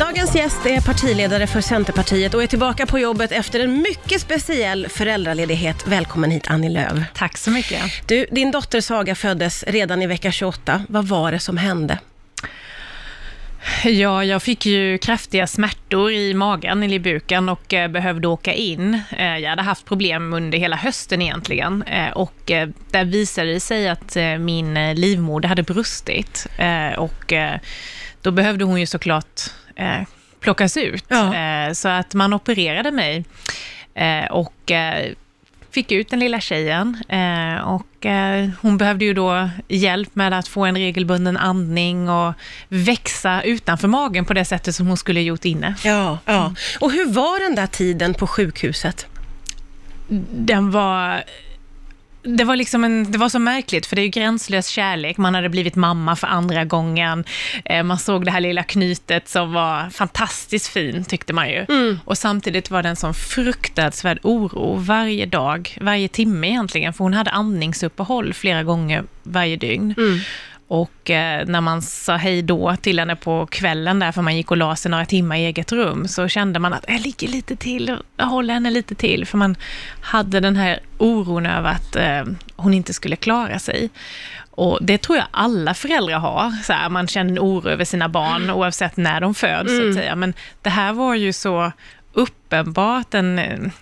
Dagens gäst är partiledare för Centerpartiet och är tillbaka på jobbet efter en mycket speciell föräldraledighet. Välkommen hit Annie Lööf. Tack så mycket. Du, din dotter Saga föddes redan i vecka 28. Vad var det som hände? Ja, jag fick ju kraftiga smärtor i magen, eller i buken och eh, behövde åka in. Eh, jag hade haft problem under hela hösten egentligen eh, och där visade det sig att min livmoder hade brustit och då behövde hon ju såklart eh, plockas ut. Ja. Eh, så att man opererade mig eh, och eh, fick ut den lilla tjejen eh, och eh, hon behövde ju då hjälp med att få en regelbunden andning och växa utanför magen på det sättet som hon skulle gjort inne. Ja, ja. Och hur var den där tiden på sjukhuset? Den var... Det var, liksom en, det var så märkligt, för det är ju gränslös kärlek. Man hade blivit mamma för andra gången. Eh, man såg det här lilla knytet som var fantastiskt fin, tyckte man ju. Och samtidigt var det en sån fruktansvärd oro varje dag, varje timme egentligen, för hon hade andningsuppehåll flera gånger varje dygn. Och eh, när man sa hej då till henne på kvällen där, för man gick och la sig några timmar i eget rum, så kände man att jag ligger lite till, jag håller henne lite till, för man hade den här oron över att eh, hon inte skulle klara sig. Och det tror jag alla föräldrar har, så här, man känner en oro över sina barn oavsett när de föds, så att säga. Men det här var ju så uppenbart en,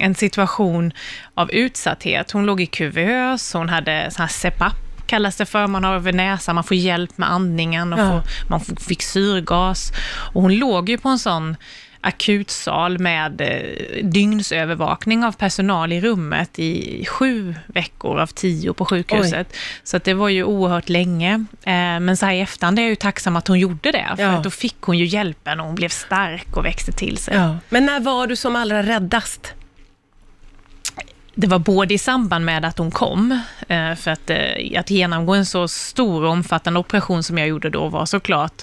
en situation av utsatthet. Hon låg i kuvös, hon hade sån här CPAP, kallas det för, man har över näsan, man får hjälp med andningen, och Ja. får, man fick syrgas. Och hon låg ju på en sån akutsal med eh, dygnsövervakning av personal i rummet i sju veckor av tio på sjukhuset. Så att det var ju oerhört länge. Eh, men så här i efterhand är jag ju tacksam att hon gjorde det, för Ja. att då fick hon ju hjälpen och hon blev stark och växte till sig. Ja. Men när var du som allra räddast? Det var både i samband med att hon kom, eh, för att, eh, att genomgå en så stor och omfattande operation som jag gjorde då var såklart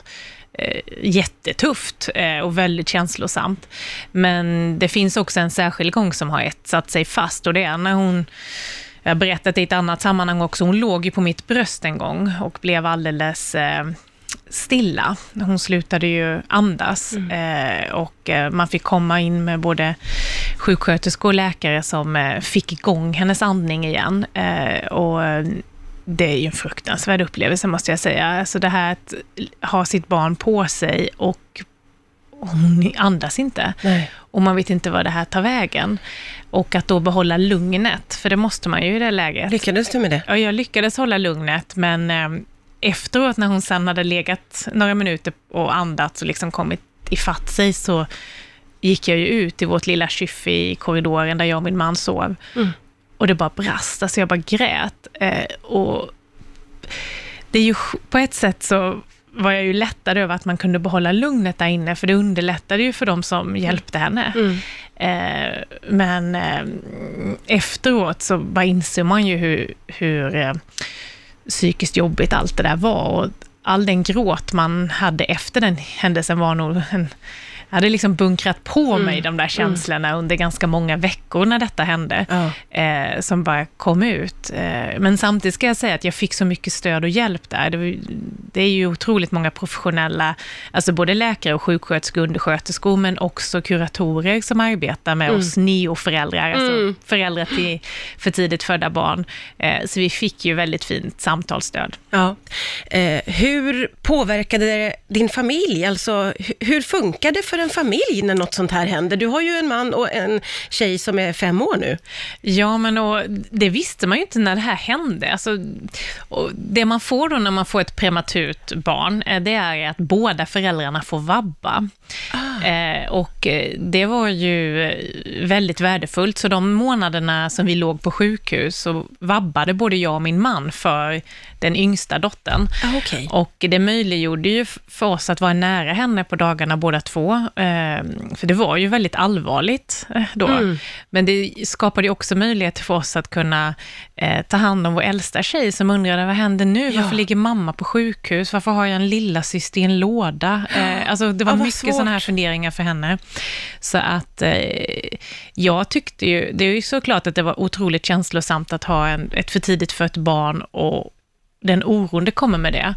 eh, jättetufft och väldigt känslosamt. Men det finns också en särskild gång som har etsat sig fast och det är när hon jag har berättat i ett annat sammanhang också, hon låg ju på mitt bröst en gång och blev alldeles stilla. Hon slutade ju andas eh, och man fick komma in med både sjuksköterskor och läkare som eh, fick igång hennes andning igen. Eh, och det är ju en fruktansvärd upplevelse måste jag säga. Alltså det här att ha sitt barn på sig och hon andas inte. Nej. Och man vet inte vad det här tar vägen. Och att då behålla lugnet, för det måste man ju i det läget. Lyckades du med det? Ja, jag lyckades hålla lugnet, men eh, efteråt när hon sen hade legat några minuter och andats och liksom kommit ifatt sig, så gick jag ju ut i vårt lilla kyffe i korridoren där jag och min man sov. Och det bara brast, alltså jag bara grät. Eh, och det är ju på ett sätt så var jag ju lättad över att man kunde behålla lugnet där inne, för det underlättade ju för de som hjälpte henne. Eh, men eh, efteråt så bara inser man ju hur, hur eh, psykiskt jobbigt allt det där var. Och all den gråt man hade efter den händelsen var nog en jag hade liksom bunkrat på mig de där känslorna under ganska många veckor när detta hände, Ja. eh, som bara kom ut. Eh, men samtidigt ska jag säga att jag fick så mycket stöd och hjälp där. Det, det är ju otroligt många professionella, alltså både läkare och sjuksköterskor, undersköterskor, men också kuratorer som arbetar med oss neoföräldrar, alltså föräldrar till för tidigt födda barn. Eh, så vi fick ju väldigt fint samtalsstöd. Ja. Eh, hur påverkade det din familj? Alltså, hu- hur funkar det för en familj när något sånt här händer? Du har ju en man och en tjej som är fem år nu. Ja, men och det visste man ju inte när det här hände. Alltså, det man får då när man får ett prematurt barn, eh, det är att båda föräldrarna får vabba. Eh, och eh, det var ju eh, väldigt värdefullt, så de månaderna som vi låg på sjukhus så vabbade både jag och min man för den yngsta dottern. Ah, okej. Och det möjliggjorde ju för oss att vara nära henne på dagarna båda två. Eh, för det var ju väldigt allvarligt eh, då. Men det skapade ju också möjlighet för oss att kunna eh, ta hand om vår äldsta tjej som undrade, vad händer nu? Ja. Varför ligger mamma på sjukhus? Varför har jag en lilla syster i en låda? Eh, alltså det var Ja, mycket sådana här funderingar för henne. Så att jag tyckte ju, det är ju såklart att det var otroligt känslosamt att ha en, ett för tidigt fött barn och den oron det kommer med det.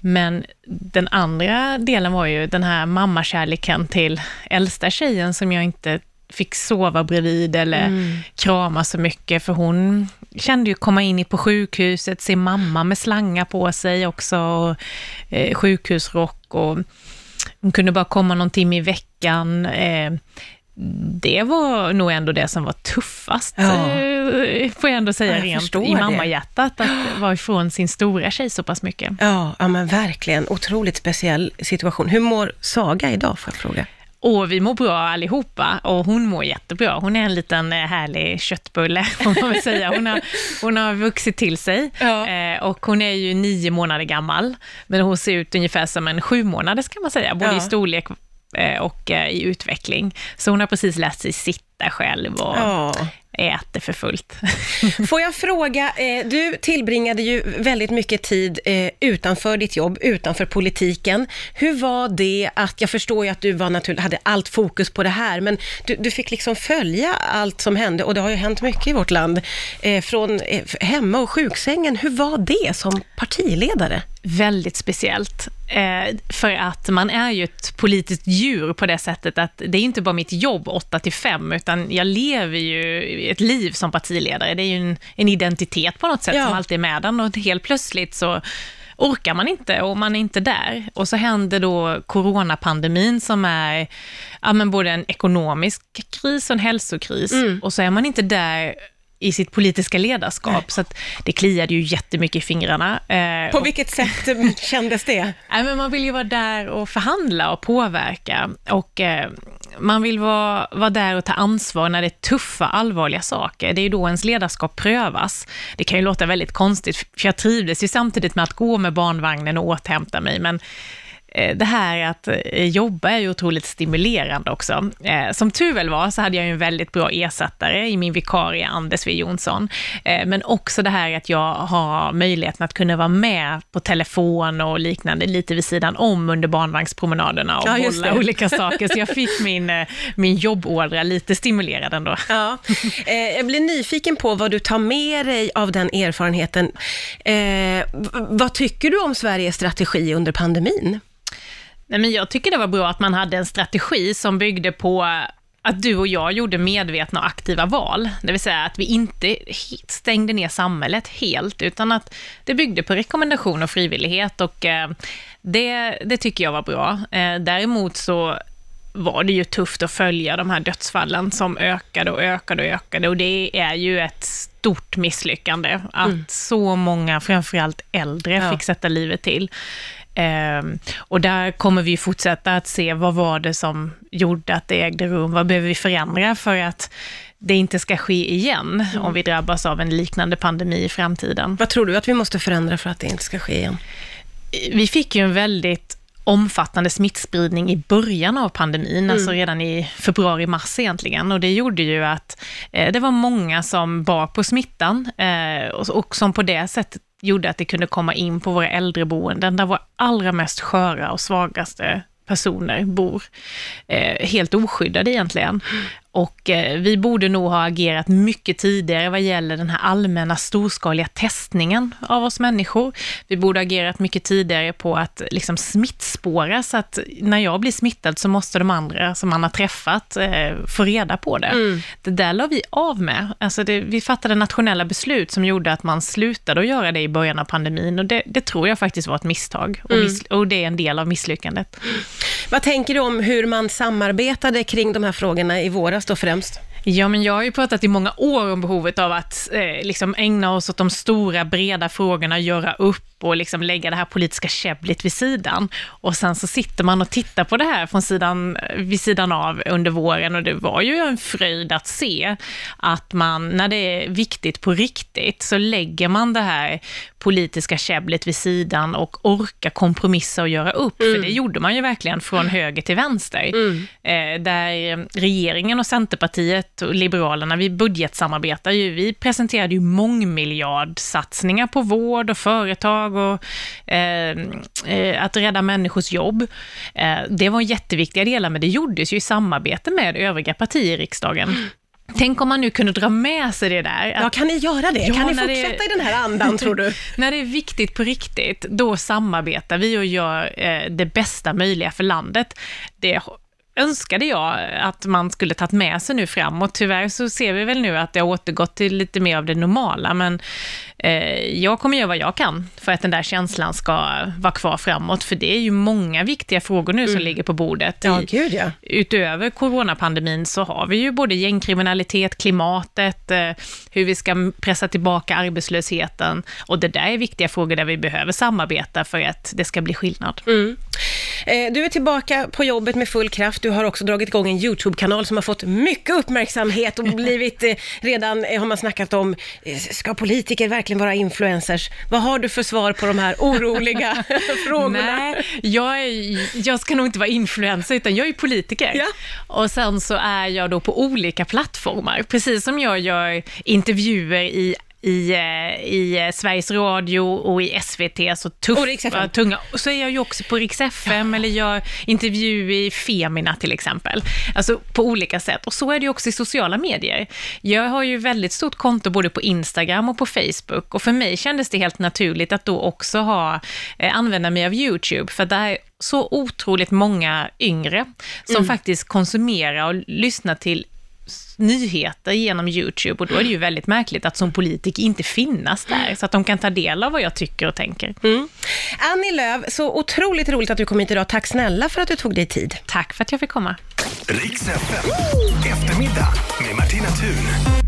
Men den andra delen var ju den här mammakärleken till äldsta tjejen som jag inte fick sova bredvid eller mm. krama så mycket, för hon kände ju komma in på sjukhuset, se mamma med slangar på sig också, och, eh, sjukhusrock och hon kunde bara komma någon timme i veckan. Eh, det var nog ändå det som var tuffast, ja. Eh, får jag ändå säga jag rent i mammahjärtat, att vara ifrån sin stora tjej så pass mycket. Ja, ja men verkligen. Otroligt speciell situation. Hur mår Saga idag, får jag fråga? Och vi mår bra allihopa och hon mår jättebra. Hon är en liten eh, härlig köttbulle, får man väl säga. Hon har, hon har vuxit till sig ja. Eh, och hon är ju nio månader gammal, men hon ser ut ungefär som en sju månaders kan man säga, både ja. i storlek och i utveckling. Så hon har precis lärt sig sitta själv och ja äter för fullt. Får jag fråga, eh, du tillbringade ju väldigt mycket tid eh, utanför ditt jobb, utanför politiken. Hur var det att, jag förstår ju att du var naturligt, hade allt fokus på det här, men du, du fick liksom följa allt som hände och det har ju hänt mycket i vårt land, eh, från hemma och sjuksängen. Hur var det som partiledare? Väldigt speciellt. Eh, för att man är ju ett politiskt djur på det sättet att det är inte bara mitt jobb 8 till 5, utan jag lever ju ett liv som partiledare. Det är ju en, en identitet på något sätt ja. som alltid är med den och helt plötsligt så orkar man inte och man är inte där. Och så händer då coronapandemin som är ja, men både en ekonomisk kris och en hälsokris. Mm. Och så är man inte där i sitt politiska ledarskap, så att det kliade ju jättemycket i fingrarna. Eh, På vilket sätt kändes det? Nej, men man vill ju vara där och förhandla och påverka och eh, man vill vara, vara där och ta ansvar när det är tuffa, allvarliga saker. Det är ju då ens ledarskap prövas. Det kan ju låta väldigt konstigt, för jag trivdes ju samtidigt med att gå med barnvagnen och återhämta mig, men det här att eh, jobba är ju otroligt stimulerande också. Eh, som tur väl var så hade jag en väldigt bra ersättare i min vikarie Anders W Jonsson. Men också det här att jag har möjligheten att kunna vara med på telefon och liknande lite vid sidan om under barnvagnspromenaderna och ja, bolla olika saker. Så jag fick min, min jobbådra lite stimulerad ändå. Ja. Jag blir nyfiken på vad du tar med dig av den erfarenheten. Vad tycker du om Sveriges strategi under pandemin? Nej, men jag tycker det var bra att man hade en strategi som byggde på att du och jag gjorde medvetna och aktiva val. Det vill säga att vi inte stängde ner samhället helt, utan att det byggde på rekommendation och frivillighet och eh, det, det tycker jag var bra. Eh, däremot så var det ju tufft att följa de här dödsfallen som ökade och ökade och ökade och det är ju ett stort misslyckande att mm. så många, framförallt äldre, ja. fick sätta livet till. Um, och där kommer vi fortsätta att se vad var det som gjorde att det ägde rum, vad behöver vi förändra för att det inte ska ske igen mm. om vi drabbas av en liknande pandemi i framtiden. Vad tror du att vi måste förändra för att det inte ska ske igen? Vi fick ju en väldigt omfattande smittspridning i början av pandemin, mm. alltså redan i februari-mars egentligen. Och det gjorde ju att eh, det var många som bar på smittan eh, och, och som på det sättet gjorde att det kunde komma in på våra äldreboenden, där våra allra mest sköra och svagaste personer bor. Eh, helt oskyddade egentligen. Och eh, vi borde nog ha agerat mycket tidigare vad gäller den här allmänna storskaliga testningen av oss människor. Vi borde ha agerat mycket tidigare på att liksom smittspåra, så att när jag blir smittad så måste de andra som man har träffat eh, få reda på det. Mm. Det där la vi av med. Alltså det, vi fattade nationella beslut som gjorde att man slutade att göra det i början av pandemin och det, det tror jag faktiskt var ett misstag och, mm. och det är en del av misslyckandet. Vad tänker du om hur man samarbetade kring de här frågorna i våras då främst? Ja, men jag har ju pratat i många år om behovet av att eh, liksom ägna oss åt de stora, breda frågorna, göra upp och liksom lägga det här politiska käbblet vid sidan. Och sen så sitter man och tittar på det här från sidan, vid sidan av under våren och det var ju en fröjd att se att man, när det är viktigt på riktigt, så lägger man det här politiska käbblet vid sidan och orkar kompromissa och göra upp. Mm. För det gjorde man ju verkligen från höger till vänster. Mm. Eh, där regeringen och Centerpartiet och Liberalerna, vi budgetsamarbetar ju. Vi presenterade ju mångmiljardsatsningar på vård och företag och eh, eh, att rädda människors jobb. Eh, det var jätteviktiga delar, men det gjordes ju i samarbete med övriga partier i riksdagen. Tänk om man nu kunde dra med sig det där. Ja, kan ni göra det? Ja, kan ni när det- fortsätta i den här andan, tror du? När det är viktigt på riktigt, då samarbetar vi och gör eh, det bästa möjliga för landet. Det önskade jag att man skulle tagit med sig nu framåt. Tyvärr så ser vi väl nu att det har återgått till lite mer av det normala, men eh, jag kommer göra vad jag kan för att den där känslan ska vara kvar framåt, för det är ju många viktiga frågor nu som ligger på bordet. Mm. Ja, gud ja. utöver coronapandemin så har vi ju både gängkriminalitet, klimatet, eh, hur vi ska pressa tillbaka arbetslösheten. Och det där är viktiga frågor där vi behöver samarbeta för att det ska bli skillnad. Eh, Du är tillbaka på jobbet med full kraft. Du har också dragit igång en YouTube-kanal som har fått mycket uppmärksamhet och blivit, eh, redan eh, har man snackat om, eh, ska politiker verkligen vara influencers? Vad har du för svar på de här oroliga frågorna? Nej, jag, är, jag ska nog inte vara influencer, utan jag är politiker. Ja. Och sen så är jag då på olika plattformar, precis som jag gör intervjuer i i, eh, i eh, Sveriges Radio och i SVT, så Rix tuffa, tunga. Och så är jag ju också på Rix FM eller gör intervju i Femina till exempel. Alltså på olika sätt. Och så är det ju också i sociala medier. Jag har ju väldigt stort konto både på Instagram och på Facebook och för mig kändes det helt naturligt att då också ha, eh, använda mig av YouTube, för där är så otroligt många yngre som faktiskt konsumerar och lyssnar till nyheter genom YouTube och då är det ju väldigt märkligt att som politiker inte finnas där, så att de kan ta del av vad jag tycker och tänker. Annie Lööf, så otroligt roligt att du kom hit idag. Tack snälla för att du tog dig tid. Tack för att jag fick komma. Riks. Eftermiddag med Martina Thun.